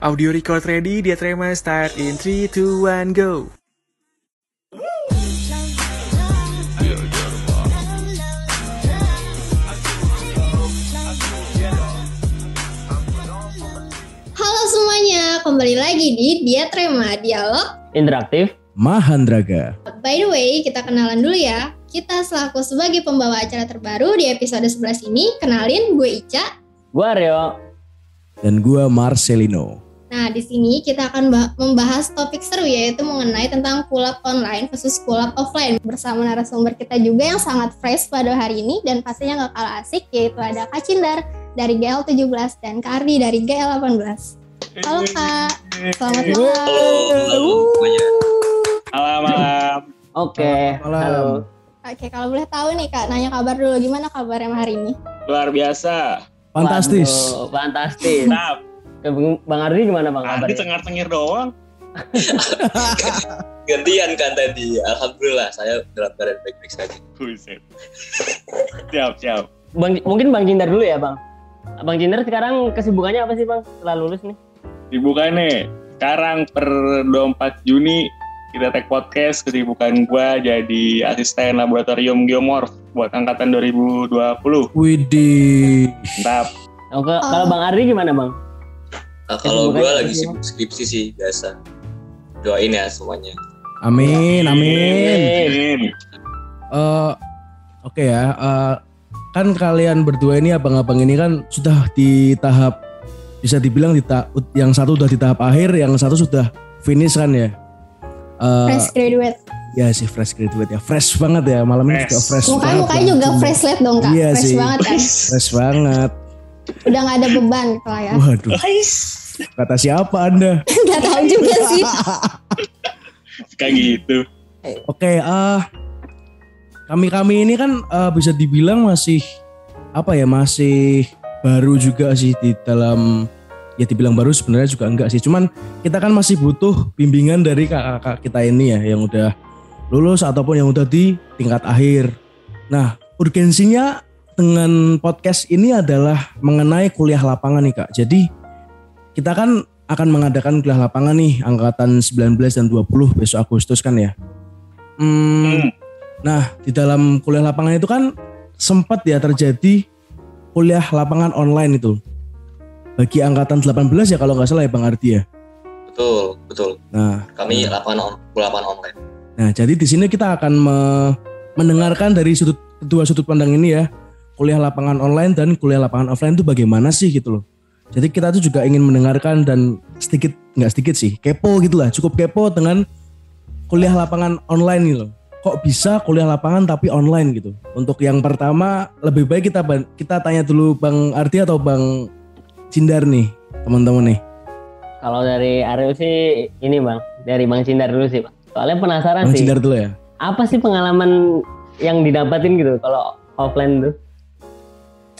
Audio record ready, dia Trema start in 3, 2, 1, go. Halo semuanya, kembali lagi di Dia Trema Dialog. interaktif. Mahandraga. By the way, kita kenalan dulu ya. Kita selaku sebagai pembawa acara terbaru di episode 11 ini, kenalin gue Ica. Gua Aryo. Dan gua Marcelino. Nah, di sini kita akan bah- membahas topik seru yaitu mengenai tentang kulap online versus kulap offline bersama narasumber kita juga yang sangat fresh pada hari ini dan pastinya gak kalah asik yaitu ada Kak Cindar dari GL17 dan Kak Ardi dari GL18. Halo Kak, selamat malam. Halo semuanya. Malam malam. Oke. Halo. Oke, kalau boleh tahu nih Kak, nanya kabar dulu gimana kabarnya hari ini? Luar biasa. Fantastis. Waduh, fantastis. Nah, Eh, Bang Bang Ardi gimana Bang kabarnya? cengar-cengir doang. Gantian kan tadi. Alhamdulillah saya dalam keadaan baik-baik saja. Buset. siap, siap. Bang, mungkin Bang Cindar dulu ya Bang. Bang Cindar sekarang kesibukannya apa sih Bang setelah lulus nih? Dibuka nih. Sekarang per 24 Juni kita tag podcast kesibukan gua jadi asisten laboratorium geomorf buat angkatan 2020. Widih. Mantap. Oh, ke- Kalau Bang Ardi gimana Bang? Nah, kalau gue lagi sih, sibuk skripsi sih biasa. Doain ya semuanya. Amin, amin. Amin. Eh, Oke ya. eh, kan kalian berdua ini abang-abang ini kan sudah di tahap bisa dibilang di ta- yang satu udah di tahap akhir, yang satu sudah finish kan ya. Eh, Fresh graduate. ya sih fresh graduate ya, fresh banget ya malam ini juga Fresh. fresh. Mukanya banget mukanya ya. juga fresh light dong kak, Iya fresh sih. banget kan. Fresh banget. Udah nggak ada beban lah ya. Waduh, kata siapa anda? Gak tahu juga sih. Kayak gitu. Oke, ah kami-kami ini kan eh, bisa dibilang masih apa ya, masih baru juga sih di dalam ya dibilang baru sebenarnya juga enggak sih. Cuman kita kan masih butuh bimbingan dari kakak-kakak kita ini ya yang udah lulus ataupun yang udah di tingkat akhir. Nah, urgensinya dengan podcast ini adalah mengenai kuliah lapangan nih Kak. Jadi kita kan akan mengadakan kuliah lapangan nih angkatan 19 dan 20 besok Agustus kan ya. Hmm, Hmm. Nah, di dalam kuliah lapangan itu kan sempat ya terjadi kuliah lapangan online itu. Bagi angkatan 18 ya kalau nggak salah ya Bang Ardi ya. Betul, betul. Nah, Kami lapangan on, lapangan online. nah jadi di sini kita akan me- mendengarkan dari sudut kedua sudut pandang ini ya. Kuliah lapangan online dan kuliah lapangan offline itu bagaimana sih gitu loh. Jadi kita tuh juga ingin mendengarkan dan sedikit nggak sedikit sih kepo gitu lah, cukup kepo dengan kuliah lapangan online gitu loh. Kok bisa kuliah lapangan tapi online gitu? Untuk yang pertama lebih baik kita kita tanya dulu Bang Ardi atau Bang Cindar nih teman-teman nih. Kalau dari Aryo sih ini Bang, dari Bang Cindar dulu sih Bang. Soalnya penasaran Bang sih. Cindar dulu ya. Apa sih pengalaman yang didapatin gitu kalau offline tuh?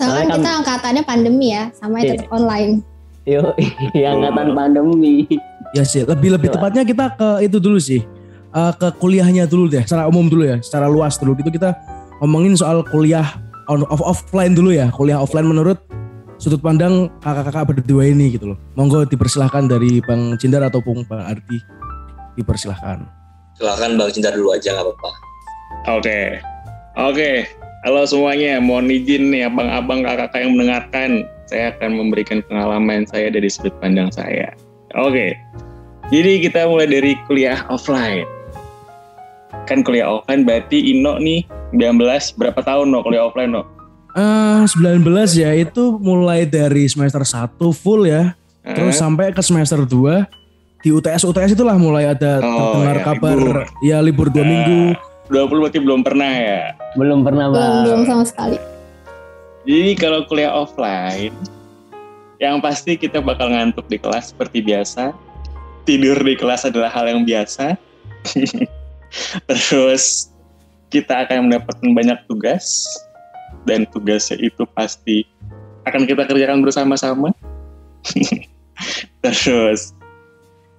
Soalnya kan- kita angkatannya pandemi ya, sama Iya. tetap online. Yo, angkatan pandemi. Ya sih, lebih lebih Coba. tepatnya kita ke itu dulu sih. Eh, ke kuliahnya dulu deh, secara umum dulu ya, secara luas dulu gitu kita ngomongin soal kuliah on off offline dulu ya, kuliah offline menurut sudut pandang kakak-kakak berdua ini gitu loh. Monggo dipersilahkan dari Bang Cindar ataupun Bang Ardi dipersilahkan. Silahkan Bang Cinta dulu aja nggak apa-apa. Oke. Oke. Halo semuanya, mohon izin nih abang-abang kakak-kakak yang mendengarkan. Saya akan memberikan pengalaman saya dari sudut pandang saya. Oke. Jadi kita mulai dari kuliah offline. Kan kuliah offline berarti Ino nih 19 berapa tahun no kuliah offline no? Eh 19 ya itu mulai dari semester 1 full ya, terus Eh, sampai ke semester 2 di UTS UTS itulah mulai ada Oh, terdengar ya, kabar libur. ya libur dua Eh, minggu. 20 berarti belum pernah ya. Belum pernah Belum, Bang. belum sama sekali. Jadi kalau kuliah offline, yang pasti kita bakal ngantuk di kelas seperti biasa. Tidur di kelas adalah hal yang biasa. Terus kita akan mendapatkan banyak tugas dan tugasnya itu pasti akan kita kerjakan bersama-sama. Terus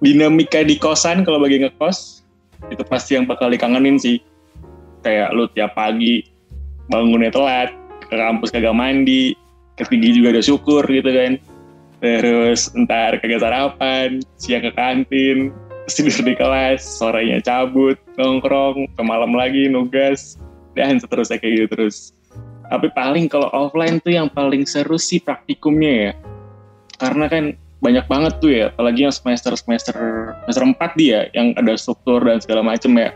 dinamika di kosan kalau bagi ngekos itu pasti yang bakal dikangenin sih. Kayak lu tiap pagi bangunnya telat, ke kampus kagak mandi, ketinggi juga udah syukur gitu kan. terus ntar kagak sarapan siang ke kantin tidur di kelas sorenya cabut nongkrong ke malam lagi nugas dan seterusnya kayak gitu terus. Tapi paling kalau offline tuh yang paling seru sih praktikumnya ya. Karena kan banyak banget tuh ya apalagi yang semester semester semester 4 dia yang ada struktur dan segala macem ya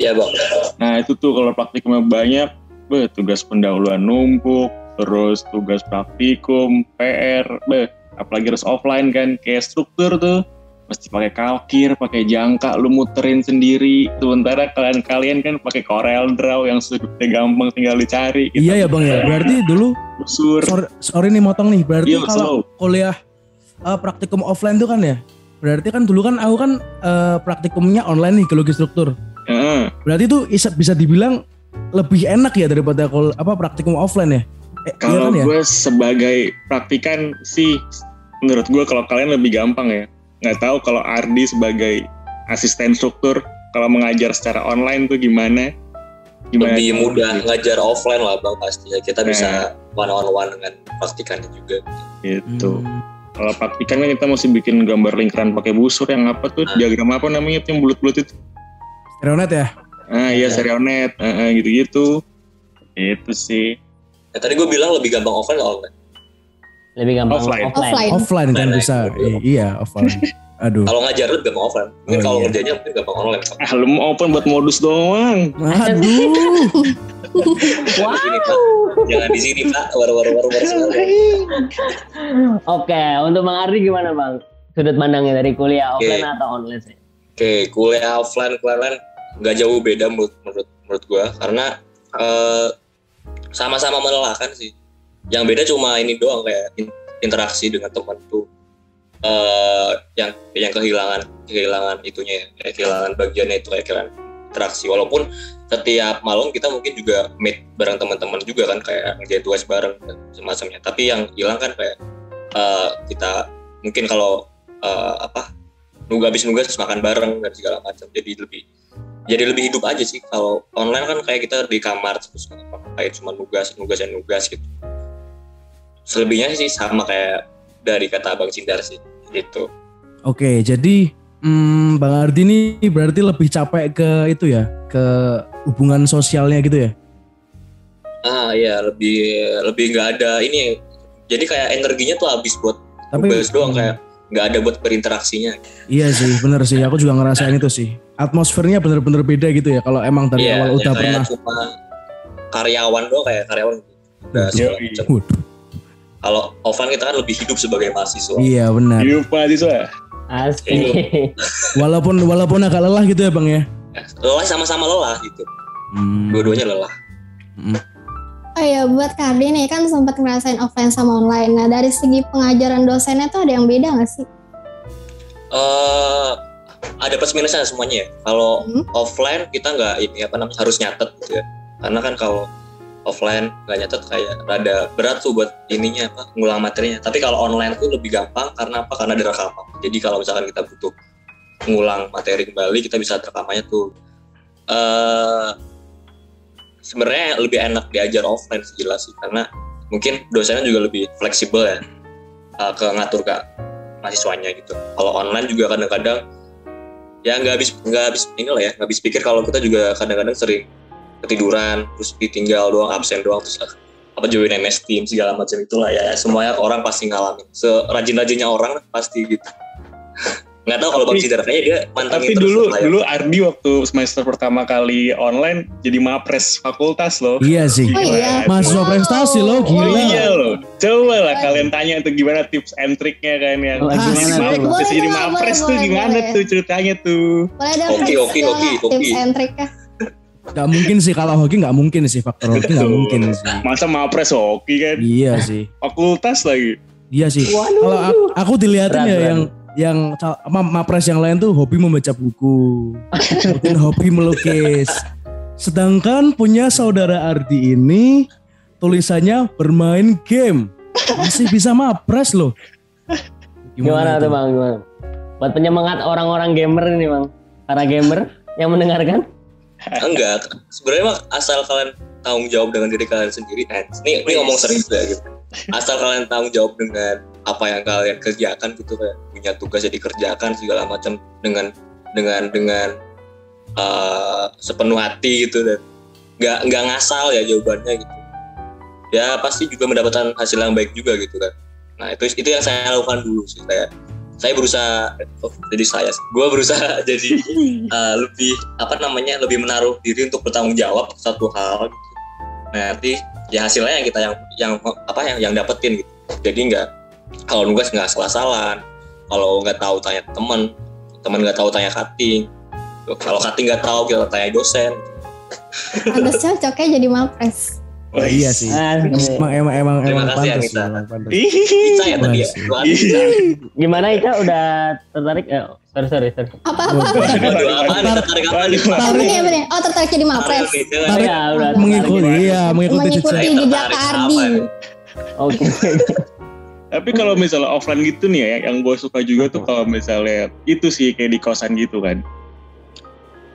Iya bang. Nah itu tuh kalau praktikumnya banyak, beh, tugas pendahuluan numpuk, terus tugas praktikum, PR, beh, apalagi harus offline kan, kayak struktur tuh mesti pakai kalkir, pakai jangka, lu muterin sendiri. Sementara kalian-kalian kan pakai Corel Draw yang sudutnya gampang tinggal dicari. gitu. Iya ya bang ya. Berarti dulu Usur. sorry, sorry nih motong nih. Berarti Iya, kalau kuliah eh, praktikum offline tuh kan ya. Berarti kan dulu kan aku kan eh, praktikumnya online nih geologi struktur. Heeh. Berarti itu bisa, bisa dibilang lebih enak ya daripada kul apa praktikum offline ya. Eh, iya Kalau kan ya? gue sebagai praktikan sih, menurut gue kalau kalian lebih gampang ya. Nggak tahu kalau Ardi sebagai asisten struktur, kalau mengajar secara online tuh gimana? Gimana? Lebih mudah ngajar offline lah bang pastinya. Kita bisa one on one dengan praktikannya juga. Gitu. Hmm. Kalau praktikan kan kita mesti bikin gambar lingkaran pakai busur yang apa tuh? Ah. Diagram apa namanya tuh yang bulat-bulat itu? Stereonet ya? Ah iya, serionet. Ah, ah, gitu-gitu. Itu sih. Nah, tadi gue bilang lebih gampang offline atau online. Lebih gampang Offline. offline. Offline. Offline kan Offline, bisa. iya. Iya offline. Aduh. Kalau ngajar lebih gampang offline. Mungkin Oh, kalau iya. ngerjainnya mungkin gampang online. Ah, lu mau open buat modus doang. Aduh. Jangan di sini pak. Jangan di sini pak. Waru waru waru waru sekali. Oke, untuk Bang Ardi gimana Bang? Sudut pandangnya dari kuliah offline atau online sih? Oke, kuliah offline kuliah online nggak jauh beda menurut menurut menurut gue karena eh, sama-sama melelahkan sih. Yang beda cuma ini doang kayak in- interaksi dengan teman tuh eh yang yang kehilangan kehilangan itunya ya, kehilangan bagiannya itu kayak kehilangan interaksi. Walaupun setiap malam kita mungkin juga meet bareng teman-teman juga kan kayak ngerjain tugas bareng semacamnya. Tapi yang hilang kan kayak eh, kita mungkin kalau eh, apa nunggu habis nugas makan bareng dan segala macam jadi lebih jadi lebih hidup aja sih. Kalau online kan kayak kita di kamar terus kayak cuma nugas nugas dan nugas gitu. Selebihnya sih sama kayak dari kata abang Cindar sih gitu. Oke, jadi hmm, Bang Ardi ini berarti lebih capek ke itu ya, ke hubungan sosialnya gitu ya? ah iya lebih lebih nggak ada ini. Jadi kayak energinya tuh habis buat Tapi nugas doang kayak nggak ada buat berinteraksinya Iya sih, bener sih. Aku juga ngerasain itu sih. Atmosfernya bener-bener beda gitu ya. Kalau emang dari Iya, awal udah pernah. cuma karyawan doang kayak karyawan udah kalau offline kita kan lebih hidup sebagai mahasiswa iya benar. Yuk mahasiswa. Asik. Walaupun walaupun agak lelah gitu ya bang ya. lelah sama-sama lelah gitu Hmm. dua-duanya lelah Oh iya, buat Kardi nih kan sempat ngerasain offline sama online. Nah dari segi pengajaran dosennya tuh ada yang beda nggak sih? eh ada plus minusnya semuanya ya. Kalau Hmm. offline kita nggak ini apa namanya harus nyatet gitu ya. Karena kan kalau offline nggak nyatet kayak rada berat tuh buat ininya apa ngulang materinya. Tapi kalau online tuh lebih gampang karena apa? Karena ada rekaman. Jadi kalau misalkan kita butuh ngulang materi kembali kita bisa rekamannya tuh. eh sebenarnya lebih enak diajar offline sih jelas sih. Karena mungkin dosennya juga lebih fleksibel ya eh, ke ngatur ke mahasiswanya gitu. Kalau online juga kadang-kadang ya nggak habis nggak habis ini ya nggak habis pikir. Kalau kita juga kadang-kadang sering ketiduran terus ditinggal doang absen doang terus apa join MS Team segala macam itulah ya. Semuanya orang pasti ngalamin. Serajin-rajinnya orang pasti gitu nggak tahu kalau bang Tapi- Cidar kayaknya dia Tapi terus dulu layar. dulu Ardi waktu semester pertama kali online jadi mapres fakultas loh. Iya sih. Oh iya. Mahasiswa prestasi loh, Oh gila. iya loh. Coba lah kalian tanya tuh gimana tips and triknya kan yang Oh, jadi gimana mapres, tuh? Boleh, jadi boleh, mapres boleh, tuh boleh, gimana boleh. tuh ceritanya tuh. Oke, oke, oke, oke. tips and triknya? Gak mungkin sih kalau hoki gak mungkin sih faktor hoki gak mungkin sih. Masa mapres hoki kan? Iya sih. Fakultas lagi. Iya sih. Kalau aku, aku dilihatin ya yang yang apa mapres yang lain tuh hobi membaca buku, mungkin hobi melukis. Sedangkan punya saudara Ardi ini tulisannya bermain game. Masih bisa mapres loh. Gimana itu? tuh Bang? Gimana? Buat penyemangat orang-orang gamer ini Bang. Para gamer yang mendengarkan. enggak sebenarnya mah asal kalian tanggung jawab dengan diri kalian sendiri eh, ini ini ngomong serius ya gitu asal kalian tanggung jawab dengan apa yang kalian kerjakan gitu kayak punya tugas ya dikerjakan segala macam dengan dengan dengan eh, sepenuh hati gitu dan nggak nggak ngasal ya jawabannya gitu. Ya pasti juga mendapatkan hasil yang baik juga gitu kan. Nah itu itu yang saya lakukan dulu sih kayak saya berusaha oh, jadi saya gue berusaha jadi eh, lebih apa namanya lebih menaruh diri untuk bertanggung jawab satu hal gitu. nah nanti ya hasilnya yang kita yang yang apa yang yang dapetin gitu. Jadi nggak kalau nugas nggak salah-salah kalau nggak tahu tanya teman teman nggak tahu tanya cutting kalau cutting nggak tahu kita tanya dosen Pantes cocoknya jadi malpres. Oh, iya sih. Ah, Emang emang emang Terima emang kasih, pantas emang pantas. Ica ya tadi ya. Gimana Ica udah tertarik? Eh, sorry sorry sorry. Apa apa tertarik apa Waduh. Apa nih? Oh tertarik jadi malpres. Tarik. Ya, udah Mengikuti, tertarik. iya, mengikuti Mengikuti tertarik Ardi. ini. Oke. Tapi kalau misalnya offline gitu nih ya, yang gue suka juga tuh kalau misalnya itu sih kayak di kosan gitu kan.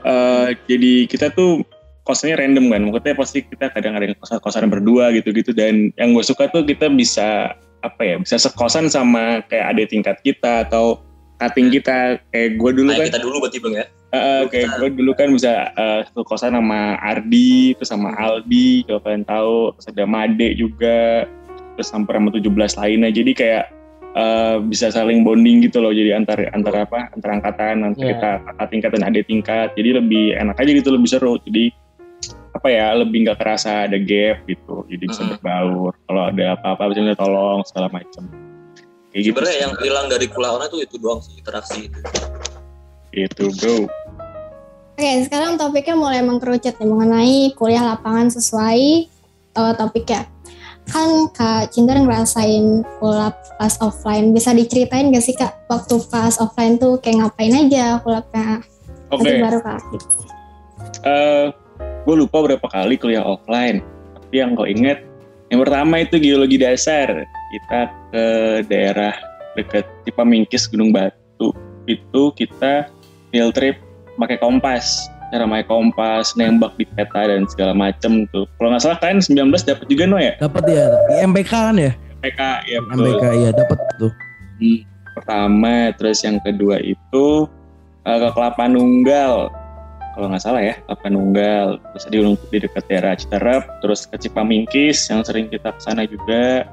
Eh jadi kita tuh kosannya random kan, maksudnya pasti kita kadang ada kosan, kosan berdua gitu-gitu. Dan yang gue suka tuh kita bisa apa ya, bisa sekosan sama kayak adik tingkat kita atau cutting kita. Kayak gue dulu kan kita dulu berarti bang ya? Eh, kayak gue dulu kan bisa eh, satu kosan sama Ardi, terus sama Aldi, kalau kalian tahu, terus ada Made juga, terus sampai sama 17 lainnya. Jadi kayak eh, bisa saling bonding gitu loh. Jadi antar antar apa? Antar angkatan, antar Iya. kita kakak tingkat dan adik tingkat. Jadi lebih enak aja gitu, lebih seru. Jadi apa ya lebih nggak kerasa ada gap gitu jadi bisa Mm-mm. berbaur kalau ada apa-apa bisa minta tolong segala macam kayak gitu sebenarnya yang hilang dari kuliah tuh itu doang sih interaksi itu gitu bro Oke, sekarang topiknya mulai mengkerucut nih mengenai kuliah lapangan sesuai eh, topiknya. Kan Kak Cinta ngerasain kulap pas offline. Bisa diceritain gak sih Kak waktu pas offline tuh kayak ngapain aja kulapnya? oke Nanti baru Kak Ardi. eh gue lupa berapa kali kuliah offline. Tapi yang gue inget, yang pertama itu geologi dasar. Kita ke daerah dekat Cipamingkis Gunung Batu. Itu kita field trip pakai kompas. Pakai kompas, nembak di peta dan segala macem tuh. Kalau nggak salah kalian 19 dapat juga no ya? Dapat ya, di MBK kan ya? PK ya betul. MBK iya dapat tuh. Hmm, pertama terus yang kedua itu eh, ke Kelapa Nunggal kalau nggak salah ya Kelapa Nunggal terus di Gunung di dekat daerah Citerep terus ke Cipamingkis yang sering kita ke sana juga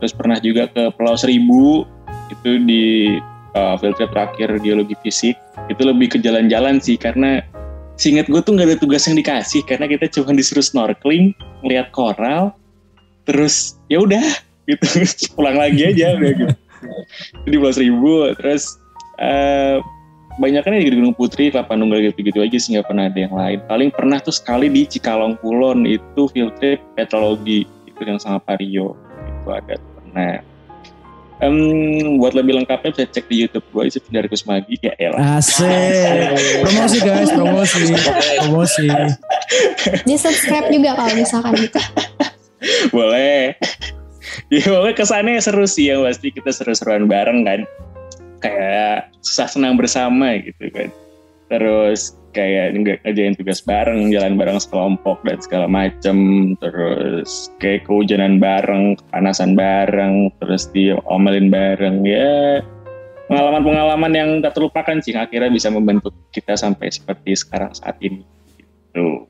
terus pernah juga ke Pulau Seribu itu di eh, field trip terakhir geologi fisik itu lebih ke jalan-jalan sih karena seingat gue tuh nggak ada tugas yang dikasih karena kita cuma disuruh snorkeling ngeliat koral terus ya udah gitu pulang lagi aja udah gitu di Pulau Seribu terus eh banyak kan di Gunung Putri, Kelapa Nunggal gitu-gitu aja sih nggak pernah ada yang lain. Paling pernah tuh sekali di Cikalong Kulon itu field trip petrologi itu yang sama Pario itu ada pernah. Em, buat lebih lengkapnya bisa cek di YouTube gue itu dari Kusmagi ya elah. Asik. Promosi guys, promosi. Promosi. Di subscribe juga kalau misalkan gitu. boleh ya pokoknya kesannya seru sih yang pasti kita seru-seruan bareng kan kayak susah senang bersama gitu kan terus kayak nge- ngerjain tugas bareng jalan bareng sekelompok dan segala macem. Terus kayak kehujanan bareng kepanasan bareng terus diomelin bareng. Ya pengalaman-pengalaman yang tak terlupakan sih akhirnya bisa membentuk kita sampai seperti sekarang saat ini. Gitu.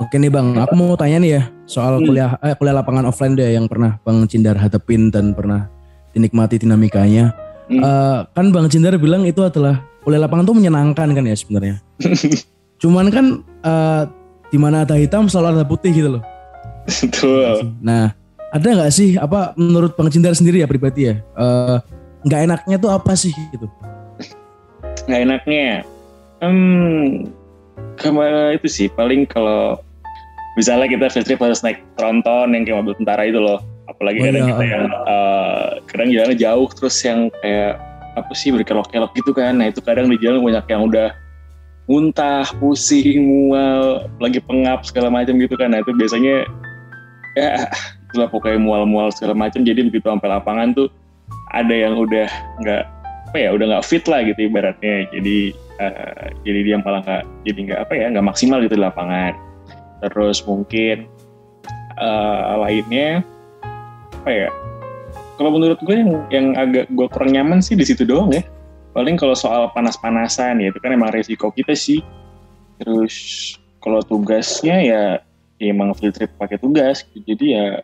Oke nih Bang, aku mau tanya nih ya soal Hmm. kuliah eh, kuliah lapangan offline deh yang pernah Bang Cindar hadapin dan pernah dinikmati dinamikanya. Hmm. Eh, kan Bang Cindar bilang itu adalah kuliah lapangan tuh menyenangkan kan ya sebenarnya. Cuman kan eh, di mana ada hitam selalu ada putih gitu loh. betul Nah, ada nggak sih apa menurut Bang Cindar sendiri ya pribadi ya eh, nggak enaknya tuh apa sih gitu? nggak enaknya hmm ke mana itu sih paling kalau misalnya kita trip harus naik tronton yang kayak mobil tentara itu loh apalagi Oh kadang iya. kita yang eh, kadang jalannya jauh terus yang kayak apa sih berkelok-kelok gitu kan. Nah itu kadang di jalan banyak yang udah muntah pusing mual lagi pengap segala macam gitu kan. Nah itu biasanya ya itulah pokoknya mual-mual segala macam. Jadi begitu sampai lapangan tuh ada yang udah nggak apa ya udah nggak fit lah gitu ibaratnya. Jadi eh, jadi dia malah nggak jadi nggak apa ya nggak maksimal gitu di lapangan. Terus mungkin eh, lainnya apa ya kalau menurut gue yang yang agak gue kurang nyaman sih di situ doang ya. Paling kalau soal panas-panasan ya itu kan emang resiko kita sih. Terus kalau tugasnya ya, ya emang field trip pakai tugas. Jadi ya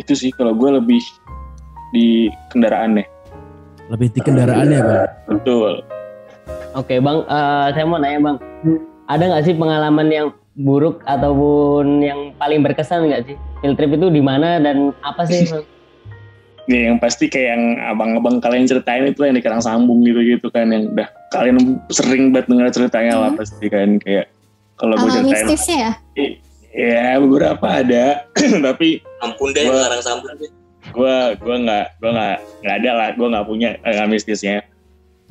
itu sih kalau gue lebih di kendaraannya. Lebih di kendaraannya bang. Betul. Oke bang, eh, saya mau nanya bang, ada nggak sih pengalaman yang buruk ataupun yang paling berkesan nggak sih? Field trip itu di mana dan apa sih? Nih yang pasti kayak yang abang-abang kalian ceritain itu yang di Karang Sambung gitu-gitu kan yang udah kalian sering banget dengar ceritanya lah Hmm. pasti kan kayak kalau gue ceritain mistisnya ya? ya beberapa ada tapi Ampun deh Gua- ngarang sambung deh. gue gue nggak gue nggak nggak ada lah gue nggak punya eh, mistisnya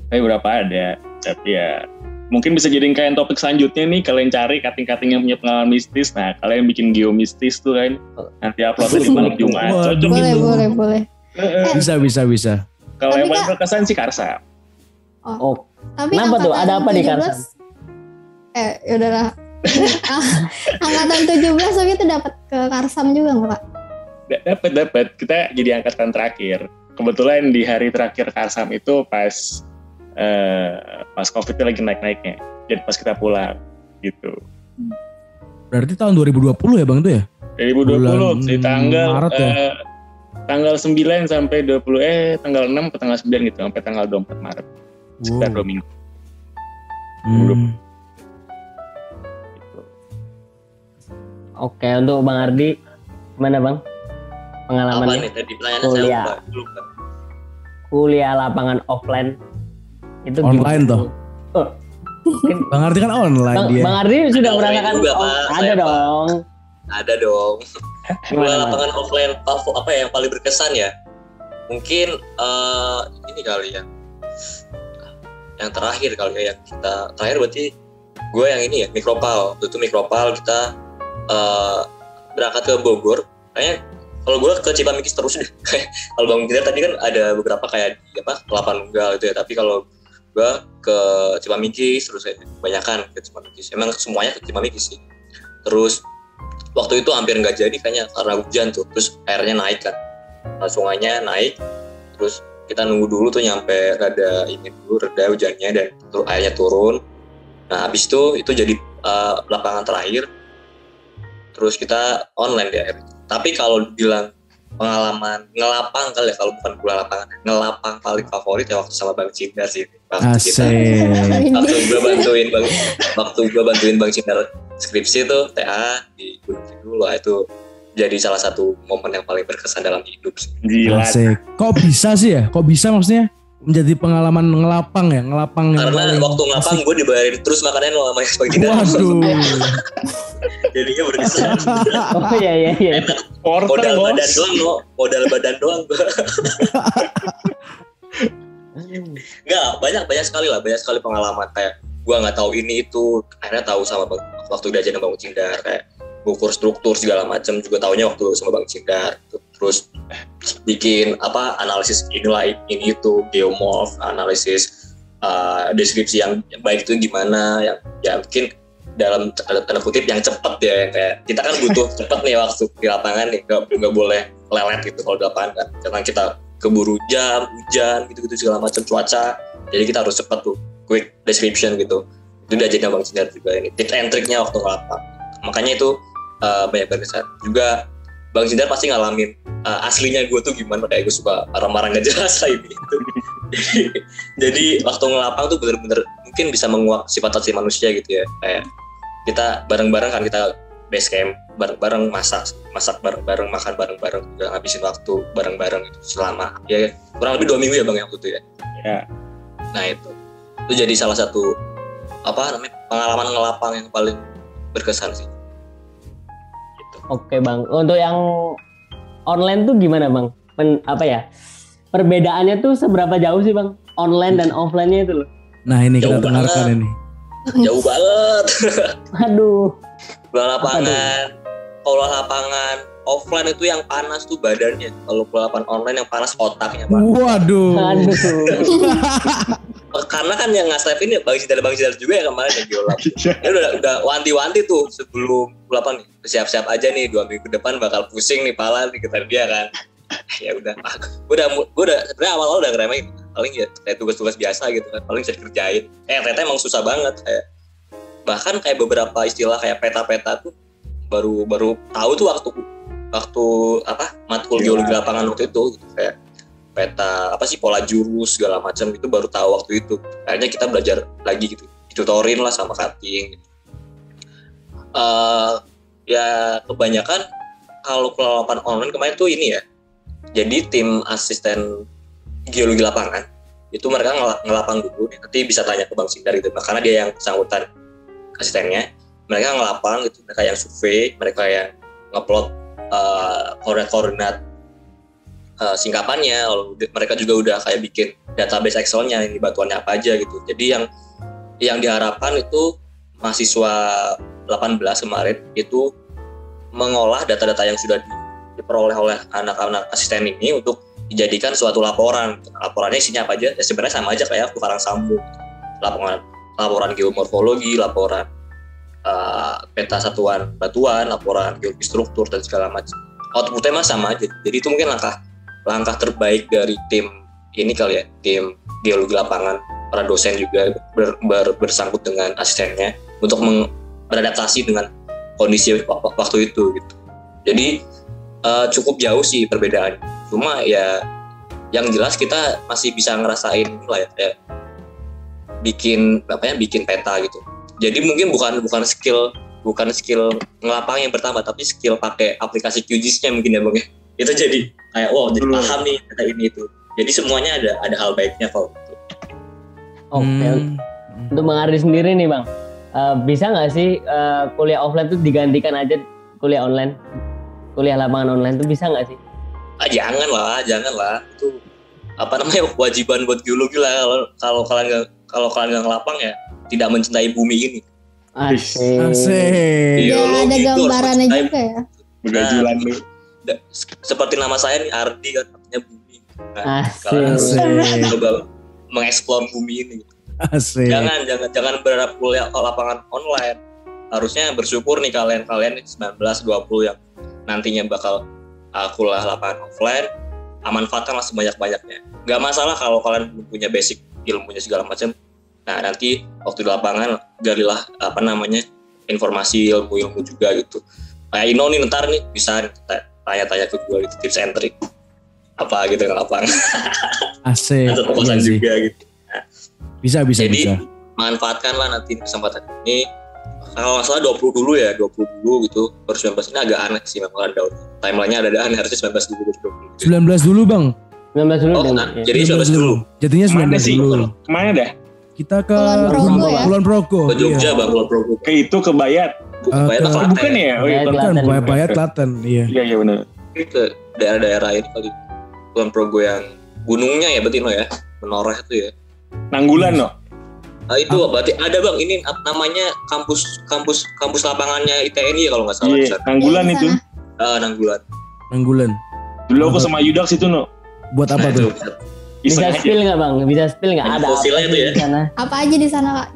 tapi beberapa ada tapi ya mungkin bisa jadiin kalian topik selanjutnya nih kalian cari kating-kating yang punya pengalaman mistis nah kalian bikin geomistis tuh kan nanti upload di malam Jumat cocok Boleh, itu boleh, boleh. Eh, eh. Bisa bisa bisa. kalau yang paling berkesan sih Karsa Oh, Tapi Kenapa tuh? Ada apa di 17 Karsam? Eh, yaudahlah. Ah, angkatan 17 tapi itu dapat ke Karsam juga nggak Kak? D- dapat dapat kita jadi angkatan terakhir kebetulan di hari terakhir Karsam itu pas eh, pas covid itu lagi naik naiknya jadi pas kita pulang gitu Berarti tahun 2020 ya bang tuh ya? 2020 Bulan di tanggal Maret ya? eh, tanggal 9 sampai 20 eh tanggal 6 ke tanggal 9 gitu sampai tanggal 24 Maret sekitar dua minggu Hmm. gitu. oke untuk bang Ardi, gimana bang? Apa Pengalamannya nih tadi pertanyaannya saya Kuliah. lupa. lupa. kuliah lapangan offline itu Online gimana? toh? Oh, Bang Ardi kan online Bang, dia. Bang Ardi sudah merasakan juga, oh, ada dong. Ada dong. Bang? lapangan offline apa ya yang paling berkesan ya? Mungkin eh, ini kali ya. Yang terakhir kali ya yang kita terakhir berarti gue yang ini ya mikropal. Itu mikropal kita eh, berangkat ke Bogor. Kayaknya kalau gue ke Cipamikis terus deh. kalau Bang Ginter tadi kan ada beberapa kayak apa Kelapa Nunggal gitu ya. Tapi kalau gue ke Cipamikis terus ya, kebanyakan ke Cipamikis. Emang semuanya ke Cipamikis sih. Terus waktu itu hampir nggak jadi kayaknya karena hujan tuh. Terus airnya naik kan. Nah, sungainya naik. Terus kita nunggu dulu tuh nyampe rada ini dulu reda hujannya dan tur- airnya turun. Nah habis itu itu jadi eh, lapangan terakhir. Terus kita online di air tapi kalau bilang pengalaman ngelapang kali ya kalau bukan bola lapangan ngelapang paling favorit ya waktu sama Bang Cinta sih waktu kita Asik. waktu gue bantuin bang waktu gue bantuin bang Cindar skripsi tuh TA di Gunung Kidul lah itu jadi salah satu momen yang paling berkesan dalam hidup sih. gila Asik. Kok bisa sih ya? Kok bisa maksudnya menjadi pengalaman ngelapang ya? Ngelapang yang karena paling waktu asik. gue dibayarin terus makanannya lo sama Cindar Waduh. jadinya berkesan Oh iya iya iya. porter modal bos badan doang lo modal badan doang gue Enggak, banyak banyak sekali lah, banyak sekali pengalaman kayak gua nggak tahu ini itu, akhirnya tahu sama waktu diajarin sama Bang Cindar kayak ukur struktur segala macam juga taunya waktu sama Bang Cindar. gitu. Terus bikin apa analisis inilah ini itu geomorph, analisis uh, deskripsi yang baik itu gimana, yang ya mungkin dalam tanda tanda kutip yang cepat ya yang kayak kita kan butuh cepat nih waktu di lapangan nih nggak nggak boleh lelet gitu kalau di lapangan kan karena kita keburu jam hujan gitu-gitu segala macam cuaca jadi kita harus cepat tuh quick description gitu itu udah jadi bang Sindar juga ini tips and triknya waktu ngelapang makanya itu uh, banyak berkesan juga bang Sindar pasti ngalamin uh, aslinya gue tuh gimana kayak gue suka marah-marah nggak jelas lah ini. Itu jadi waktu ngelapang tuh bener-bener mungkin bisa menguak sifat asli manusia gitu ya. Kayak kita bareng-bareng kan kita base camp bareng-bareng masak masak bareng-bareng makan bareng-bareng juga ngabisin waktu bareng-bareng itu selama ya kurang lebih dua minggu ya bang yang waktu itu ya. Ya. nah itu. Itu jadi salah satu apa namanya pengalaman ngelapang yang paling berkesan sih. gitu. Oke bang. Untuk yang online tuh gimana bang? Pen, apa ya? Perbedaannya tuh seberapa jauh sih bang? Online dan offline-nya itu loh. Nah ini kita Jauh dengarkan banget. ini. jauh banget Aduh. bola lapangan kalau lapangan offline itu yang panas tuh badannya kalau bola lapangan online yang panas otaknya pak Waduh. Aduh. karena kan yang ngasih ini bang Sidar bang Sidar juga ya kemarin yang biolab ini udah udah wanti-wanti tuh sebelum balapan nih. Siap-siap aja nih dua minggu depan bakal pusing nih pala nih kata dia kan. Ya udah ah, gue udah gue udah sebenarnya awal-awal udah ngeremehin. Paling ya kayak tugas-tugas biasa gitu kan paling bisa dikerjain. Eh ternyata emang susah banget kayak bahkan kayak beberapa istilah kayak peta-peta tuh baru baru tahu tuh waktu waktu apa matkul geologi lapangan waktu itu gitu. kayak peta apa sih pola jurus segala macam itu baru tahu waktu itu. Akhirnya kita belajar lagi gitu ditutorin lah sama cutting. Eh, ya kebanyakan kalau kelalapan online kemarin tuh ini ya. Jadi tim asisten geologi lapangan itu mereka ngel- ngelapang dulu nanti bisa tanya ke bang Sindar gitu. Karena dia yang bersangkutan asistennya. Mereka ngelapang gitu mereka yang survei mereka yang ngupload eh, koordinat-koordinat singkapannya lalu mereka juga udah kayak bikin database Excel-nya ini batuannya apa aja gitu jadi yang yang diharapkan itu mahasiswa 18 kemarin itu mengolah data-data yang sudah di- diperoleh oleh anak-anak asisten ini untuk dijadikan suatu laporan. Laporannya isinya apa aja? Ya sebenarnya sama aja kayak tukang sambung. Laporan laporan geomorfologi, laporan eh, peta satuan batuan, laporan geologi struktur dan segala macam. Outputnya mah sama aja. Jadi itu mungkin langkah langkah terbaik dari tim ini kali ya, tim geologi lapangan para dosen juga ber- ber- bersangkut dengan asistennya untuk meng- beradaptasi dengan kondisi wa- wa- waktu itu gitu. Jadi eh, cukup jauh sih perbedaan. Cuma ya yang jelas kita masih bisa ngerasain lah ya, kayak bikin apa ya bikin peta gitu. Jadi mungkin bukan bukan skill bukan skill ngelapang yang pertama tapi skill pakai aplikasi QGIS-nya mungkin ya bang ya. Itu jadi kayak wow jadi paham nih data ini itu. Jadi semuanya ada ada hal baiknya kalau gitu. Oke, Hmm. untuk Bang Ardi sendiri nih Bang, eh, bisa nggak sih eh, kuliah offline tuh digantikan aja kuliah online? Kuliah lapangan online tuh bisa nggak sih? ah jangan lah jangan lah itu apa namanya kewajiban buat geologi lah kalau kalau kalian kalau kalian nggak ngelapang ya tidak mencintai bumi ini Asik. Asik. Iya. Ya, ada gambarannya juga ya. Begajulan lu. Seperti nama saya nih Ardi kan artinya bumi. Nah, Asik. kalian coba mengeksplor bumi ini. Asik. jangan jangan jangan berharap kuliah lapangan online. Harusnya bersyukur nih kalian kalian 19 20 yang nantinya bakal uh, kuliah lapangan offline. Ah, manfaatkanlah sebanyak banyaknya nggak masalah kalau kalian belum punya basic ilmunya segala macam. Nah nanti waktu di lapangan galilah apa namanya informasi ilmu ilmu juga gitu. Kayak Ino nih ntar nih bisa tanya-tanya ke gue gitu tips and trick apa gitu nggak lapangan Asik. atau Iya kosan sih. juga gitu Bisa bisa Jadi bisa. manfaatkanlah nanti kesempatan ini. Kalau nggak salah 20 dulu ya, 20 dulu gitu. Baru 19 ini agak aneh sih memang ada timelinenya ada ada aneh harusnya 19 dulu baru 20. 19 dulu bang. 19 dulu Oh, nah, ya. jadi 19 dulu. Jadinya 19 Ke mana sih? dulu. Ke mana dah? Kita ke Kulon Progo Kulon ya? Kulon Progo. Ke Jogja iya. Bang, Kulon Progo. Ke itu ke Bayat. Bukan Bayat, ke- Klaten. Bukan ya? Oh iya, Bayat, Klaten. Kan Klaten. Bayat Klaten. Iya. Iya iya benar. Ke daerah-daerah ini kali. Kulon Progo yang gunungnya ya berarti no ya. Menoreh itu ya. Nanggulan no. Nah, itu berarti ada Bang, ini namanya kampus kampus kampus lapangannya ITNI ya kalau nggak salah. Iya. Nanggulan Iya, itu. Ah, Nanggulan. Nanggulan. Dulu aku sama Yudak situ no. Buat apa Nah, tuh? itu. Bisa spill nggak Bang? Bisa spill nggak? Ada apa tuh ya? di sana? Apa aja di sana kak?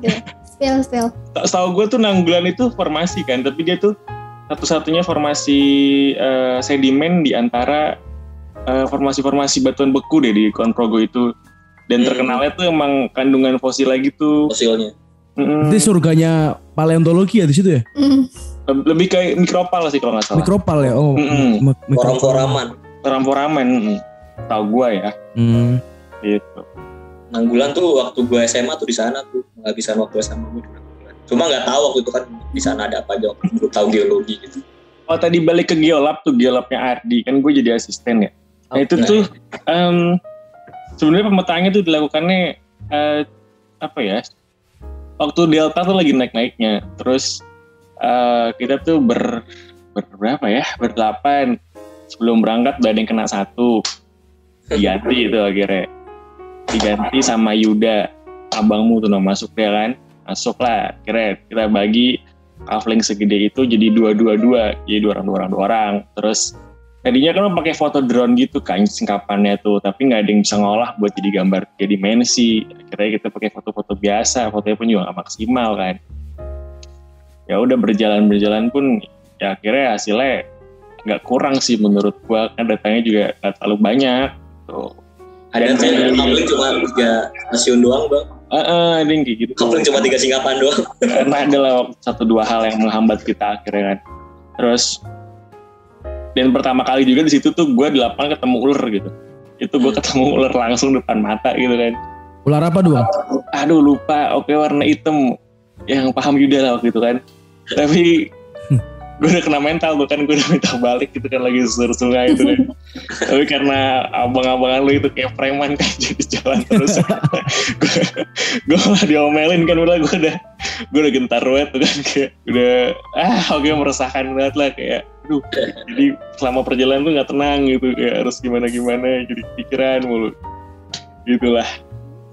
Spill. Setahu gue tuh Nanggulan itu formasi kan, tapi dia tuh satu-satunya formasi eh, sedimen di antara eh, formasi-formasi batuan beku deh di Kulon Progo itu. Dan Hmm. terkenalnya tuh emang kandungan fosil lagi tuh. Fosilnya. Mm-mm. Itu surganya paleontologi ya di situ ya? Hmm. Lebih kayak mikropal sih kalau nggak salah. Mikropal ya. Oh, mik- mikropal. Foram-foraman. Ramporamen. mm. Tahu gua ya. Hmm. Gitu. Nanggulan tuh waktu gue SMA tuh di sana tuh penghabisan waktu SMA gue. Cuma nggak tahu waktu itu kan di sana ada apa aja, belum tahu geologi gitu. Oh tadi balik ke geolab tuh geolabnya Ardi kan gue jadi asisten ya. Nah itu tuh em, sebenarnya pemetaannya tuh dilakukannya eh, apa ya? Waktu delta tuh lagi naik-naiknya. Terus eh, kita tuh ber, ber berapa ya? Berdelapan. Sebelum berangkat udah ada yang kena satu. Diganti itu akhirnya. Diganti sama Yuda. Abangmu tuh masuk dia kan. Masuk lah. Kira kita bagi kafling segede itu jadi dua dua dua jadi dua orang dua orang dua orang terus tadinya kan pakai foto drone gitu kan singkapannya tuh tapi nggak ada yang bisa ngolah buat jadi gambar tiga dimensi akhirnya kita pakai foto-foto biasa fotonya pun juga nggak maksimal kan ya udah berjalan berjalan pun ya akhirnya hasilnya nggak kurang sih menurut gua kan datanya juga nggak terlalu banyak tuh Ada yang cuma tiga stasiun doang bang. Ada yang kayak gitu. Coupling cuma tiga singkapan doang. karena ada lah satu dua hal yang menghambat kita akhirnya kan. Terus dan pertama kali juga di situ tuh gue di lapangan ketemu ular gitu. Itu gue ketemu ular langsung depan mata gitu kan. Ular apa dua? aduh lupa. Oke warna hitam. Yang paham Yuda lah waktu itu kan. Tapi gue udah kena mental tuh kan gue udah minta balik gitu kan lagi susur sungai itu kan. Tapi karena abang-abangan lu itu kayak preman kan jadi jalan terus. Gue gue malah diomelin kan udah gue udah gue udah gentar banget tuh kan kayak udah ah oke meresahkan banget lah kayak aduh jadi selama perjalanan tuh nggak tenang gitu kayak harus gimana gimana jadi pikiran mulu. Gitulah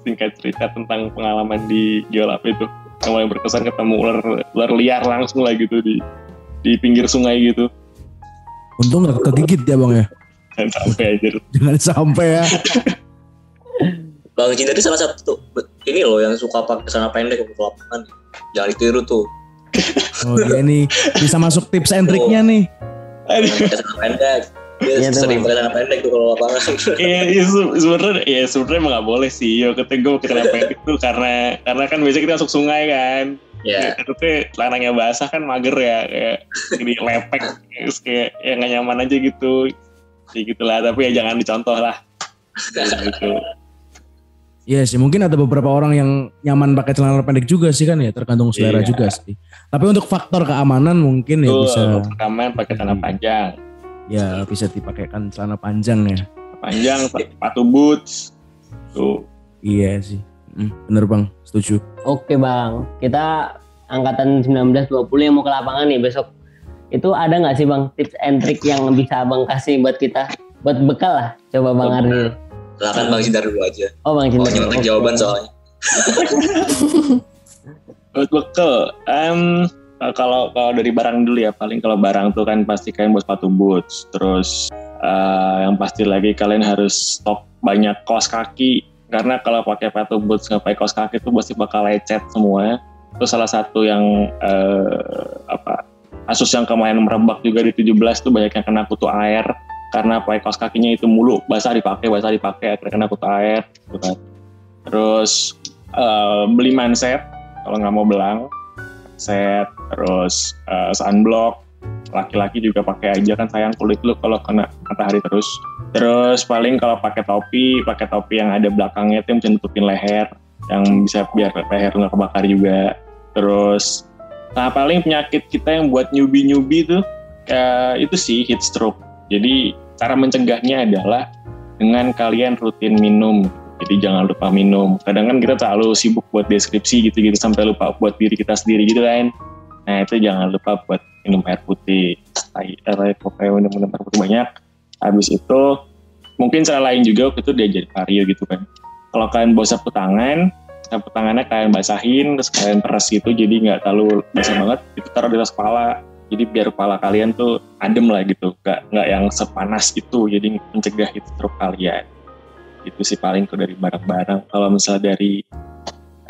singkat cerita tentang pengalaman di Geolap itu. Yang paling berkesan ketemu ular ular liar langsung lah gitu di di pinggir sungai gitu Untung nggak kegigit ya bang ya. dan sampai aja Jangan sampai ya. Bang Cinta itu salah satu ini loh yang suka pakai celana pendek untuk lapangan. Jangan ditiru tuh. Oh dia nih bisa masuk tips and triknya nih. aduh Yang pakai celana pendek. Dia Iya tuh, sering pakai celana pendek tuh kalau lapangan. Iya, iya se- sebenarnya ya sebenarnya emang nggak boleh sih. Yo ketika gue pakai celana pendek tuh karena karena kan biasanya kita masuk sungai kan. Ya. Itu tuh celananya basah kan mager ya kayak jadi lepek terus kayak ya nggak nyaman aja gitu. Kayak gitulah tapi ya jangan dicontoh lah. gitu. Iya sih mungkin ada beberapa orang yang nyaman pakai celana pendek juga sih kan ya tergantung selera Iya. juga sih. Tapi untuk faktor keamanan mungkin ya Tuh, bisa rekaman pakai celana panjang. ya bisa dipakaikan celana panjang ya. Panjang, sepatu boots. Tuh. Iya sih. Hmm, bener bang, setuju. Oke bang, kita angkatan 1920 yang mau ke lapangan nih besok. Itu ada nggak sih bang tips and trick yang bisa abang kasih buat kita? Buat bekal lah, coba bang Ardi. Silakan Bang Cinta dulu aja. Oh bang Oh, Cinta. nyontek jawaban soalnya. Buat bekal, em, eh, kalau kalau dari barang dulu ya paling kalau barang tuh kan pasti kalian buat sepatu boots, terus eh, yang pasti lagi kalian harus stok banyak kaos kaki karena kalau pakai sepatu boots nggak pakai kaos kaki tuh pasti bakal lecet semua. Terus salah satu yang eh, apa Asus yang kemarin merebak juga di 17 tuh banyak yang kena kutu air karena pakai kaos kakinya itu mulu basah dipakai basah dipakai akhirnya kena kutu air gitu kan. Terus eh, beli mindset kalau nggak mau belang set terus eh, sunblock laki-laki juga pakai aja kan sayang kulit lu kalau kena matahari terus terus paling kalau pakai topi pakai topi yang ada belakangnya itu yang bisa nutupin leher yang bisa biar leher nggak kebakar juga terus nah paling penyakit kita yang buat newbie tuh eh, itu sih heat stroke jadi cara mencegahnya adalah dengan kalian rutin minum jadi jangan lupa minum. Kadang kan kita terlalu sibuk buat deskripsi gitu-gitu sampai lupa buat diri kita sendiri gitu kan. Nah itu jangan lupa buat minum air putih. Tai- eh, Pokoknya minum, minum air putih banyak. Habis itu mungkin cara lain juga waktu itu diajarin vario gitu kan. Kalau kalian bawa sapu tangan, sapu tangannya kalian basahin, terus kalian peres gitu, jadi nggak terlalu basah banget. Itu taruh di atas kepala. Jadi biar kepala kalian tuh adem lah gitu, nggak nggak yang sepanas itu. Jadi mencegah itu stroke kalian itu sih paling tuh dari barang-barang kalau misal dari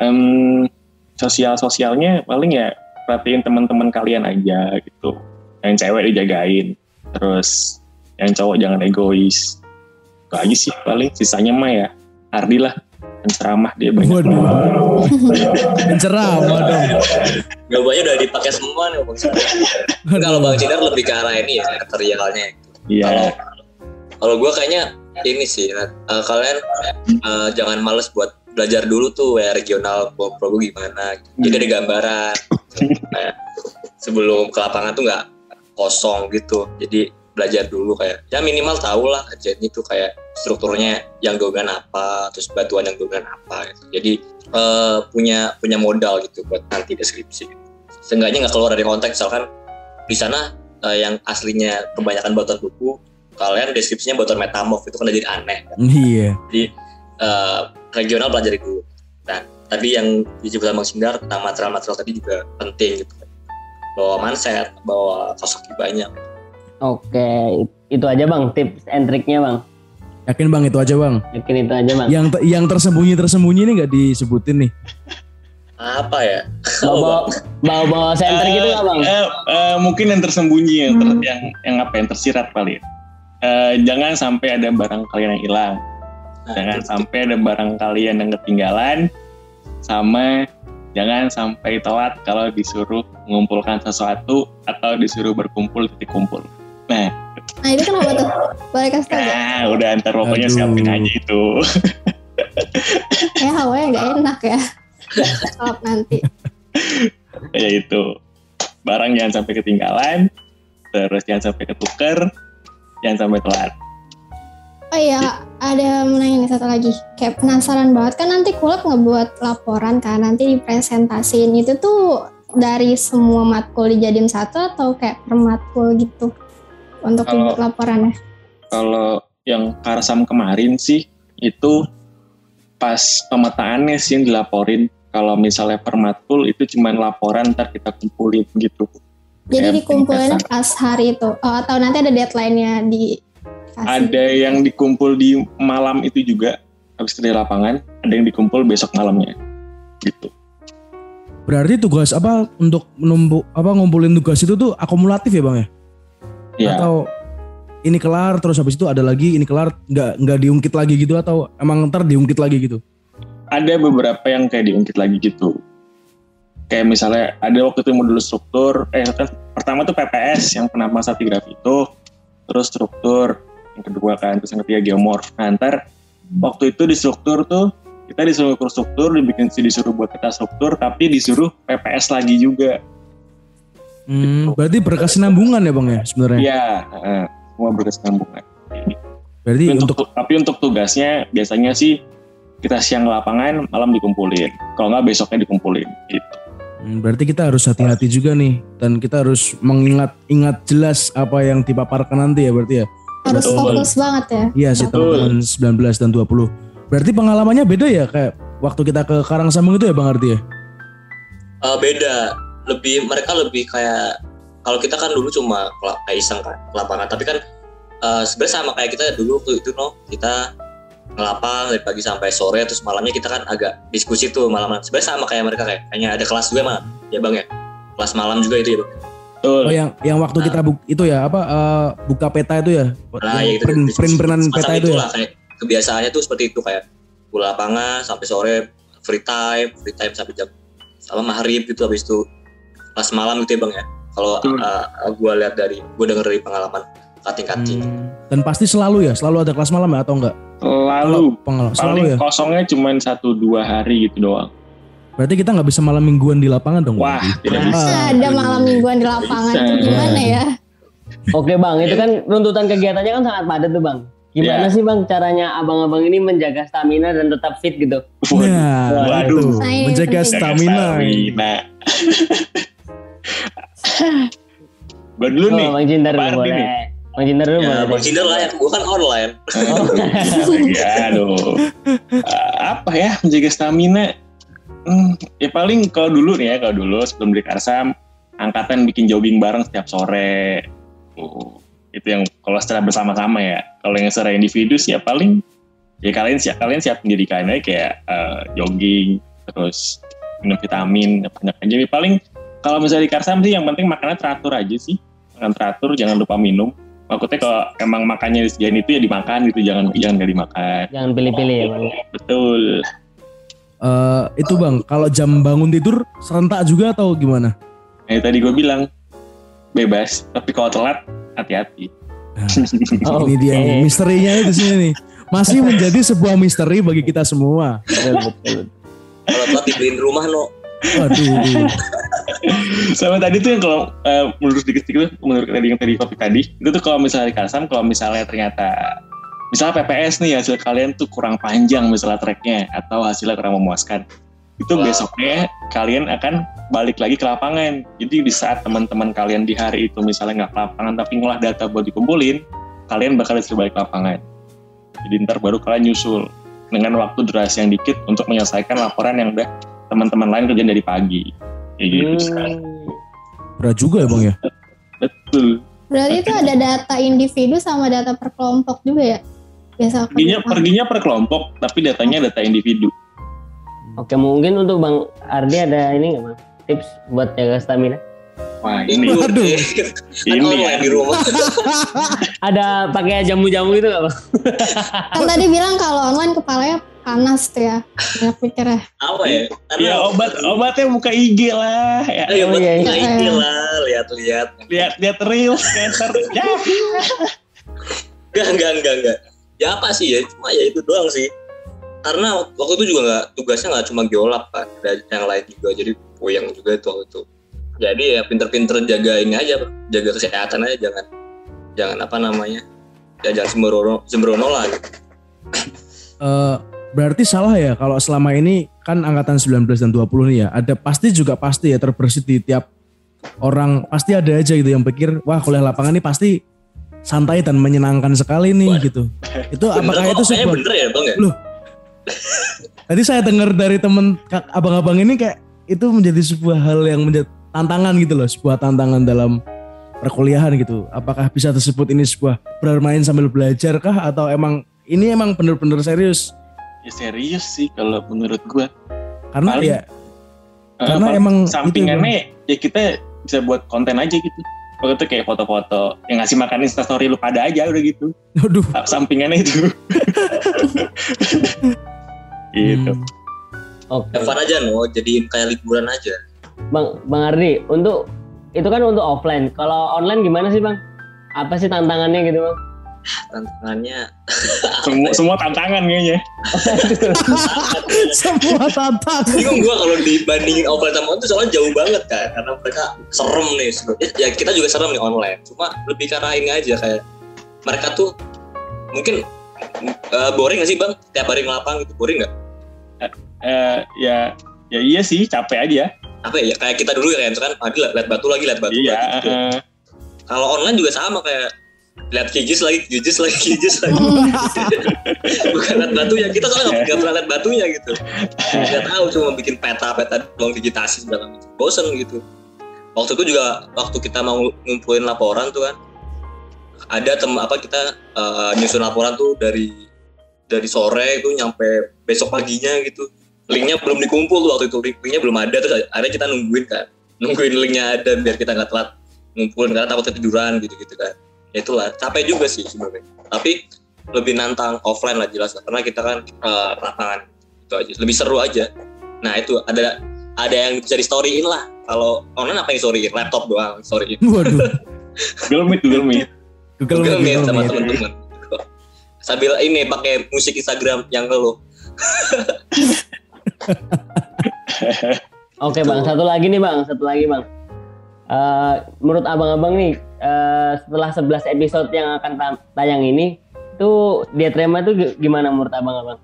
em, sosial sosialnya paling ya perhatiin teman-teman kalian aja gitu yang cewek dijagain terus yang cowok jangan egois itu aja sih paling sisanya mah ya Ardi lah dan ceramah dia banyak Waduh. Penceramah dong. Jawabannya udah dipakai semua nih Bang. Kalau Bang Cinta lebih ke arah ini ya materialnya. iya Kalau kalau gue kayaknya ini sih eh, kalian eh, jangan males buat belajar dulu tuh ya regional pro pro gue gimana. Jadi ada gambaran. Kayak sebelum ke lapangan tuh nggak kosong gitu. Jadi belajar dulu kayak ya minimal tahu lah aja itu kayak strukturnya yang dogan apa, terus batuan yang dogan apa gitu. Jadi eh, punya punya modal gitu buat nanti deskripsi. Seenggaknya nggak keluar dari konteks misalkan di sana eh, yang aslinya kebanyakan batuan buku kalian deskripsinya botol metamorf itu kan jadi aneh Iya. jadi eh, regional pelajari dulu nah tadi yang disebut sama Bang Sindar tentang material-material tadi juga penting gitu bawa manset bawa kaki banyak Oke, itu aja bang tips and triknya bang. Yakin bang itu aja bang. Yakin itu aja bang. Yang yang tersembunyi tersembunyi ini nggak disebutin nih. apa ya Bawa bawa bawa center gitu nggak bang? Eh, eh, mungkin yang tersembunyi yang ter- Hmm. yang yang apa yang tersirat kali. ya. Eh, jangan sampai ada barang kalian yang hilang. Nah, Jangan itu- sampai ada barang kalian yang ketinggalan. Sama jangan sampai telat kalau disuruh mengumpulkan sesuatu atau disuruh berkumpul titik kumpul. Nah, Nah itu kenapa tuh? Boleh kasih gak? nah udah antar pokoknya Aduh. siapin aja itu. Ya hawanya nggak enak ya. Kalau nanti. ya itu barang jangan sampai ketinggalan, terus jangan sampai ketuker, jangan sampai telat. Oh iya, ada mau nanya nih satu lagi. Kayak penasaran banget kan nanti kulap ngebuat laporan kan nanti dipresentasiin itu tuh dari semua matkul dijadiin satu atau kayak per matkul gitu untuk Kalau- dibuat laporannya. Kalau yang Karsam kemarin sih itu pas pemetaannya sih yang dilaporin. Kalau misalnya per matkul itu cuman laporan ntar kita kumpulin gitu. Jadi Kayak dikumpulin pas hari itu. Oh, atau nanti ada deadline-nya di kasih. Ada yang dikumpul di malam itu juga habis dari lapangan, ada yang dikumpul besok malamnya. Gitu. Berarti tugas apa untuk menumpuk apa ngumpulin tugas itu tuh akumulatif ya bang ya? Ya, Atau ini kelar terus habis itu ada lagi ini kelar nggak nggak diungkit lagi gitu atau emang ntar diungkit lagi gitu? ada beberapa yang kayak diungkit lagi gitu. Kayak misalnya ada waktu itu modul struktur, eh kan pertama tuh PPS yang penama graf itu, terus struktur, yang kedua kan, terus yang ketiga geomorf. Nah ntar waktu itu di struktur tuh kita disuruh ukur struktur, dibikin disuruh buat kita struktur, tapi disuruh PPS lagi juga. Hmm, berarti berkesinambungan ya bang ya sebenarnya. Iya, heeh, semua berkesinambungan. Berarti Tapi untuk, untuk tapi untuk tugasnya biasanya sih kita siang lapangan, malam dikumpulin. Kalau nggak besoknya dikumpulin. Gitu. Hmm, berarti kita harus hati-hati juga nih dan kita harus mengingat ingat jelas apa yang dipaparkan nanti ya berarti ya. Harus Betul. fokus banget ya. Iya sih Betul. teman-teman 19 dan 20. Berarti pengalamannya beda ya kayak waktu kita ke Karangsambung itu ya Bang Arti ya? Eh, beda lebih mereka lebih kayak kalau kita kan dulu cuma kayak iseng kan ke lapangan tapi kan eh, sebenarnya sama kayak kita dulu waktu itu no kita ngelapang dari pagi sampai sore terus malamnya kita kan agak diskusi tuh malam sebenarnya sama kayak mereka kayak kayaknya ada kelas juga mah ya bang ya kelas malam juga itu ya bang Betul. Oh yang yang waktu Nah. kita bu- itu ya apa eh, buka peta itu ya? nah ya itu print print printan peta itu ya? itulah, kayak kebiasaannya tuh seperti itu kayak pulang lapangan sampai sore free time free time sampai jam apa maghrib gitu habis itu kelas malam gitu ya bang ya kalau Betul. gue lihat dari gue denger dari pengalaman kating-kating Hmm. Dan pasti selalu ya, selalu ada kelas malam ya atau enggak? Lalu Pengalaman selalu paling ya. kosongnya cuma satu dua hari gitu doang. Berarti kita nggak bisa malam mingguan di lapangan dong. Wah, berarti? tidak Ah. bisa. ada malam mingguan di lapangan Bisa. tuh gimana ya? Oke bang, itu kan runtutan kegiatannya kan sangat padat tuh bang. Gimana Ya. sih bang caranya abang-abang ini menjaga stamina dan tetap fit gitu? Nah, Waduh. menjaga stamina. Stamina. Gue dulu Oh, nih. bang Cinder Ardi boleh. nih. Bang Cinder dulu ya boleh. bang Cinder lah ya gue kan online Oh. ya, aduh. Eh, apa ya menjaga stamina? Hmm, ya paling kalau dulu nih ya, kalau dulu sebelum di Karsam, angkatan bikin jogging bareng setiap sore. Oh, itu yang kalau secara bersama-sama ya. Kalau yang secara individu sih ya paling ya kalian siap kalian siap pendidikannya kayak eh, jogging terus minum vitamin banyak aja. Ya, paling kalau misalnya di Karsam sih yang penting makannya teratur aja sih. Makan teratur, jangan lupa minum. Maksudnya kalau emang makannya disediain itu ya dimakan gitu, jangan jangan gak dimakan. Jangan pilih-pilih ya bang. Betul. Eh, itu bang, kalau jam bangun tidur serentak juga atau gimana? Nah, tadi gue bilang bebas, tapi kalau telat hati-hati. Oh, Ini dia nih, misterinya itu sini nih. Masih menjadi sebuah misteri bagi kita semua. Kalau telat dibeliin rumah no Waduh. Sama tadi tuh yang kalau eh, menurut sedikit-sedikit menurut tadi yang tadi topik tadi, itu tuh kalau misalnya di Karsam, kalau misalnya ternyata misalnya PPS nih hasil kalian tuh kurang panjang misalnya tracknya atau hasilnya kurang memuaskan, itu Wah. besoknya kalian akan balik lagi ke lapangan. Jadi di saat teman-teman kalian di hari itu misalnya nggak ke lapangan tapi ngolah data buat dikumpulin, kalian bakal disuruh balik ke lapangan. Jadi ntar baru kalian nyusul dengan waktu durasi yang dikit untuk menyelesaikan laporan yang udah teman-teman lain kerjain dari pagi. Kayak gitu sekarang. Hmm. Berat juga ya bang ya? Betul. Berarti itu ada data individu sama data per kelompok juga ya? Biasa Perginya, perginya per kelompok, tapi datanya data individu. Oke, mungkin untuk Bang Ardi ada ini nggak Bang? Tips buat jaga stamina? Wah ini Waduh. ini online di ya. rumah Ada pakai jamu-jamu gitu nggak Bang? Kan tadi bilang kalau online kepalanya panas tuh ya. Banyak pikirnya. apa ya karena Ya obat obatnya buka IG lah. Ya, Ayo, Oh, buat iya, iya. buka IG lah, lihat-lihat. lihat lihat reels scatter. ya. Enggak, enggak, enggak, enggak. Ya apa sih ya, cuma ya itu doang sih. Karena waktu itu juga nggak tugasnya nggak cuma geolab kan, ada yang lain juga. Jadi puyeng juga itu waktu itu. Jadi ya pinter-pinter jaga ini aja, jaga kesehatan aja, jangan jangan apa namanya, ya jangan sembrono, sembrono lah. Gitu. Eh, berarti salah ya kalau selama ini kan angkatan 19 dan 20 nih ya. Ada pasti juga pasti ya terbersit di tiap orang pasti ada aja gitu yang pikir wah kuliah lapangan ini pasti santai dan menyenangkan sekali nih Waduh. gitu. Itu Bener apakah kok, itu sebuah bener ya bang ya? Loh. Tadi saya dengar dari temen kak- abang-abang ini kayak itu menjadi sebuah hal yang menjadi tantangan gitu loh, sebuah tantangan dalam perkuliahan gitu. Apakah bisa tersebut ini sebuah bermain sambil belajar kah atau emang ini emang bener-bener serius? Ya serius sih kalau menurut gua. Karena Paling- ya Eh, Karena emang sampingannya ya kita bisa buat konten aja gitu. Waktu itu kayak foto-foto yang ngasih makan instastory lu pada aja udah gitu. aduh. Sampingannya itu. gitu. Hmm. Oke. Fun aja no, jadiin kayak liburan aja. Bang Bang Ardi, untuk itu kan untuk offline. Kalau online gimana sih Bang? Apa sih tantangannya gitu Bang? Tantangannya Semua semua tantangan kayaknya. Semua tantangan. bingung gua kalau dibandingin offline sama online tuh soalnya jauh banget kan karena mereka serem nih ya kita juga serem nih online cuma lebih arah ini aja kayak mereka tuh mungkin eh, boring gak sih bang tiap hari ngelapang gitu boring nggak Eh, ya ya iya sih capek aja. apa ya kayak kita dulu ya kan kan Adi lihat batu lagi lihat batu Iya. lagi gitu. eh, kalau online juga sama kayak lihat kijis lagi kijis lagi kijis lagi. Bukan lihat batu ya kita soalnya nggak pernah lihat batunya gitu. Nggak tahu cuma bikin peta peta doang digitasi segala macam bosen gitu. Waktu itu juga waktu kita mau ngumpulin laporan tuh kan ada tem apa kita eh, nyusun laporan tuh dari dari sore itu nyampe besok paginya gitu. Linknya belum dikumpul tuh waktu itu Link- linknya belum ada. Terus akhirnya kita nungguin kan. Nungguin linknya ada biar kita nggak telat ngumpulin karena takut ketiduran gitu gitu kan itulah capek juga sih sebenarnya tapi lebih nantang offline lah jelas lah. karena kita kan eh, lapangan itu aja lebih seru aja nah itu ada ada yang bisa di storyin lah kalau online apa yang storyin laptop doang storyin Waduh. Google Meet, Google Meet. Google Google Meet, sama Google Meet. teman-teman sambil ini pakai musik Instagram yang lo Oke Gitu. Bang, satu lagi nih Bang, satu lagi Bang. Eh, menurut abang-abang nih, eh, setelah 11 episode yang akan ta- tayang ini, itu Dietrema tuh gi- gimana menurut abang-abang?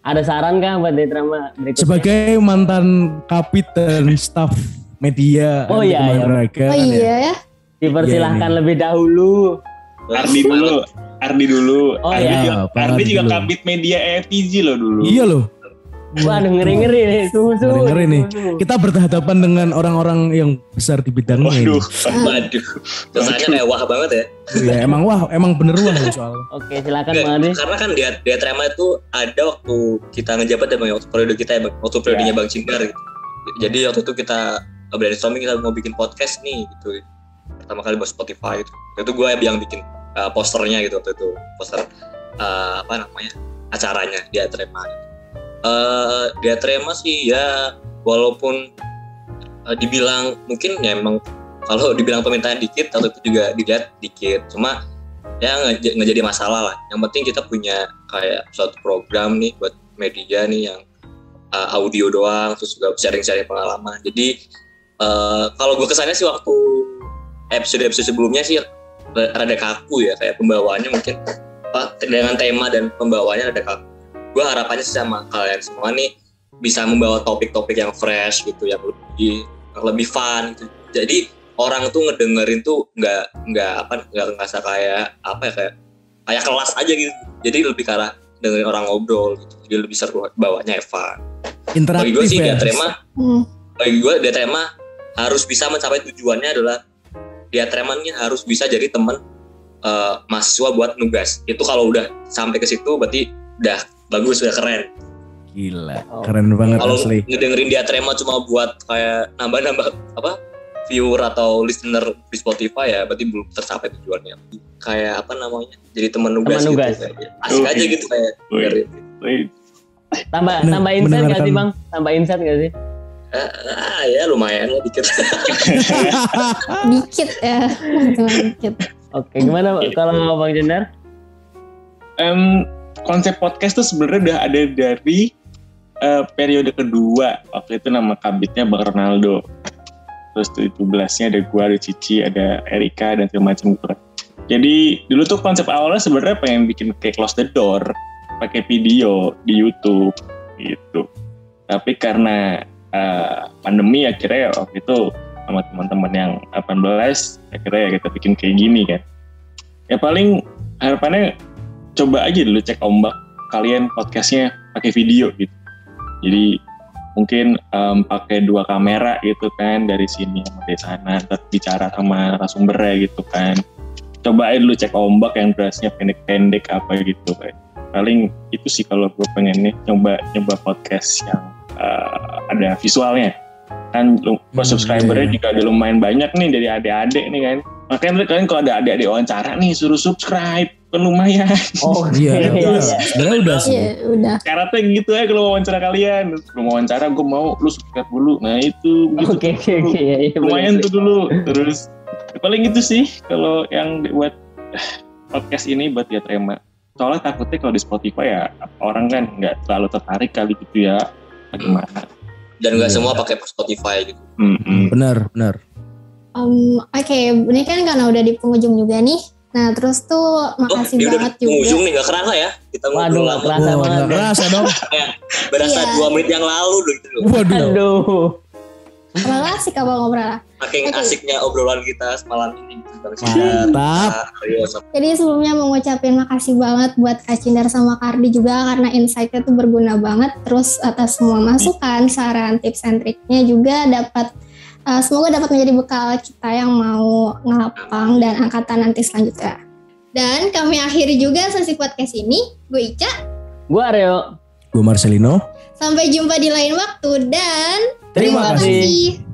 Ada saran kah buat Dietrema berikutnya? Sebagai mantan kapit dan staff media Oh, iya, iya. Oh kan ya. iya ya. Dipersilahkan Iya, lebih dahulu. Ardi dulu. Ardi dulu. Oh, Ardi iya, juga, Ardi juga dulu. kabit media FPG loh dulu. Iya loh. Waduh ngeri-ngeri nih, suhu-suhu. Ngeri-ngeri nih. suhu-suhu. Kita berhadapan dengan orang-orang yang besar di bidangnya ini. Waduh. waduh kesannya kayak wah banget ya Iya, emang wah, emang bener wah soalnya. Oke, silakan Bang Ardi. karena kan dia dia Trema itu ada waktu kita ngejabat ya bang waktu periode kita ya waktu periodenya bang Cindar gitu jadi waktu itu kita brainstorming kita mau bikin podcast nih gitu pertama kali buat Spotify itu itu gue yang bikin uh, posternya gitu waktu itu poster uh, apa namanya acaranya dia Trema uh, dia Trema sih ya. Walaupun uh, dibilang mungkin ya emang kalau dibilang permintaan dikit atau itu juga dilihat dikit. Cuma ya nggak jadi masalah lah. Yang penting kita punya kayak suatu program nih buat media nih yang uh, audio doang terus juga sharing-sharing pengalaman. Jadi uh, kalau gue kesannya sih waktu episode episode sebelumnya sih ra- rada kaku ya. Kayak pembawaannya mungkin dengan tema dan pembawaannya rada kaku gue harapannya sih sama kalian semua nih bisa membawa topik-topik yang fresh gitu yang lebih yang lebih fun gitu. Jadi orang tuh ngedengerin tuh nggak nggak apa nggak ngerasa kayak apa ya kayak kayak kelas aja gitu. Jadi lebih ke arah dengerin orang ngobrol gitu. Jadi lebih seru bawanya Eva. Bagi Interaktif gue sih ya. dia terima Hmm. bagi gue dia terima harus bisa mencapai tujuannya adalah dia nih harus bisa jadi teman eh, mahasiswa buat nugas. Itu kalau udah sampai ke situ berarti udah bagus udah keren Gila, Oh. keren banget Kalau asli. ngedengerin dia Trema cuma buat kayak nambah-nambah apa viewer atau listener di Spotify ya berarti belum tercapai tujuannya. Kayak apa namanya? Jadi teman nugas, Teman nugas. gitu. Kayak, asik Oke. aja gitu kayak dengerin. Wih, Tambah Men- tambah insight nggak sih bang? Tambah insight nggak sih? Ah, ya lumayan lah dikit. Dikit ya, cuma dikit. Oke, gimana kalau bang Jendar? Em, konsep podcast tuh sebenarnya udah ada dari eh, periode kedua waktu itu nama kabitnya Bang Ronaldo terus 17-nya ada gua, ada Cici, ada Erika dan segala macam gitu. Jadi dulu tuh konsep awalnya sebenarnya pengen bikin kayak close the door pakai video di YouTube gitu. Tapi karena eh, pandemi akhirnya ya waktu itu sama teman-teman yang 18 akhirnya ya kita bikin kayak gini kan. Ya paling harapannya coba aja dulu cek ombak kalian podcastnya pakai video gitu. Jadi mungkin em, pakai dua kamera gitu kan dari sini sama dari sana ntar bicara sama narasumbernya gitu kan. Coba aja dulu cek ombak yang durasinya pendek-pendek apa gitu kan. Paling itu sih kalau gue pengen nih nyoba nyoba podcast yang eh, ada visualnya. Kan Hmm, subscribernya iya, iya. juga ada lumayan banyak nih dari adik-adik nih kan. Makanya kalian kalau ada adik-adik wawancara nih suruh subscribe kan lumayan. Oh Iya, udah. Sebenarnya udah sih. Iya, udah. syaratnya gitu ya kalau wawancara kalian lu mau wawancara gue mau lu subscribe dulu nah itu gitu Oke oke oke ya, ya, lumayan bener tuh dulu terus ya paling gitu sih kalau yang buat eh, podcast ini buat dia terima soalnya takutnya kalau di Spotify ya orang kan nggak terlalu tertarik kali gitu ya bagaimana Dan nggak Iya. semua pakai Spotify gitu. Hmm, Benar, benar. Em, Oke, ini kan karena udah di penghujung juga nih. Nah, terus tuh Oh, makasih udah banget di juga. ujung nih nggak kerasa ya. Kita Waduh, lama. kerasa banget. nggak kerasa dong. Berasa Iya. dua menit yang lalu gitu. Waduh. Aduh. Terlalu asik abang ngobrol lah. Saking Oke. asiknya obrolan kita semalam ini Mantap. Rio, sama- Jadi sebelumnya mau ngucapin makasih banget buat Kak Cindar sama Kardi juga karena insight-nya tuh berguna banget. Terus atas semua masukan, saran, tips and triknya juga dapat eh, semoga dapat menjadi bekal kita yang mau ngelapang dan angkatan nanti selanjutnya. Dan kami akhiri juga sesi podcast ini. Gue Ica, Gua Aryo. Gue Marcelino. sampai jumpa di lain waktu dan Terima kasih. kasih.